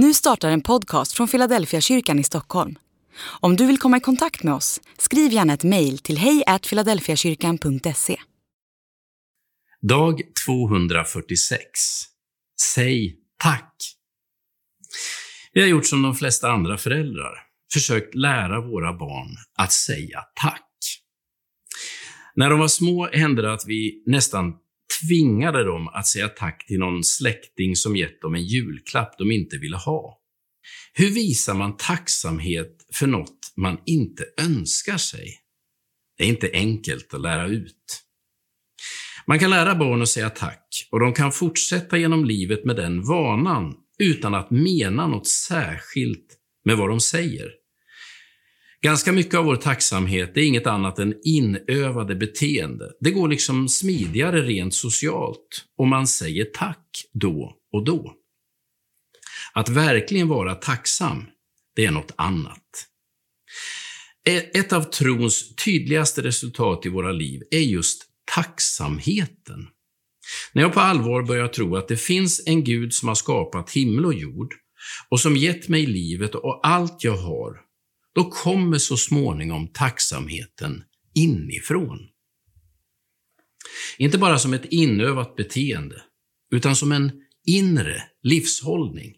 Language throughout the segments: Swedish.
Nu startar en podcast från Philadelphia kyrkan i Stockholm. Om du vill komma i kontakt med oss, skriv gärna ett mejl till hejfiladelfiakyrkan.se. Dag 246. Säg tack. Vi har gjort som de flesta andra föräldrar, försökt lära våra barn att säga tack. När de var små hände det att vi nästan tvingade dem att säga tack till någon släkting som gett dem en julklapp de inte ville ha. Hur visar man tacksamhet för något man inte önskar sig? Det är inte enkelt att lära ut. Man kan lära barn att säga tack och de kan fortsätta genom livet med den vanan utan att mena något särskilt med vad de säger. Ganska mycket av vår tacksamhet är inget annat än inövade beteende. Det går liksom smidigare rent socialt om man säger tack då och då. Att verkligen vara tacksam, det är något annat. E, ett av trons tydligaste resultat i våra liv är just tacksamheten. När jag på allvar börjar tro att det finns en Gud som har skapat himmel och jord och som gett mig livet och allt jag har, då kommer så småningom tacksamheten inifrån. Inte bara som ett inövat beteende, utan som en inre livshållning.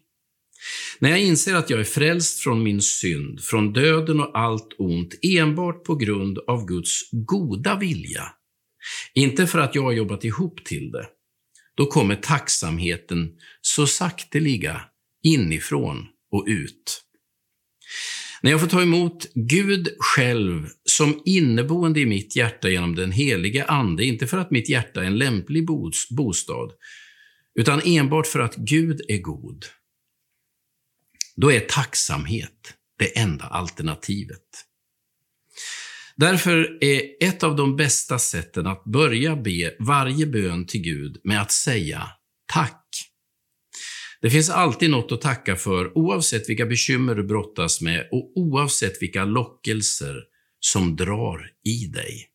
När jag inser att jag är frälst från min synd, från döden och allt ont enbart på grund av Guds goda vilja, inte för att jag har jobbat ihop till det, då kommer tacksamheten så sakteliga inifrån och ut. När jag får ta emot Gud själv som inneboende i mitt hjärta genom den helige Ande, inte för att mitt hjärta är en lämplig bostad, utan enbart för att Gud är god, då är tacksamhet det enda alternativet. Därför är ett av de bästa sätten att börja be varje bön till Gud med att säga tack. Det finns alltid något att tacka för oavsett vilka bekymmer du brottas med och oavsett vilka lockelser som drar i dig.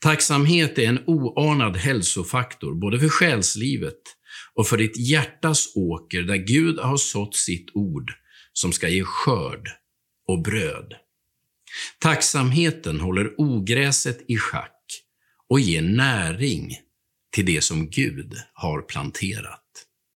Tacksamhet är en oanad hälsofaktor både för själslivet och för ditt hjärtas åker där Gud har sått sitt ord som ska ge skörd och bröd. Tacksamheten håller ogräset i schack och ger näring till det som Gud har planterat.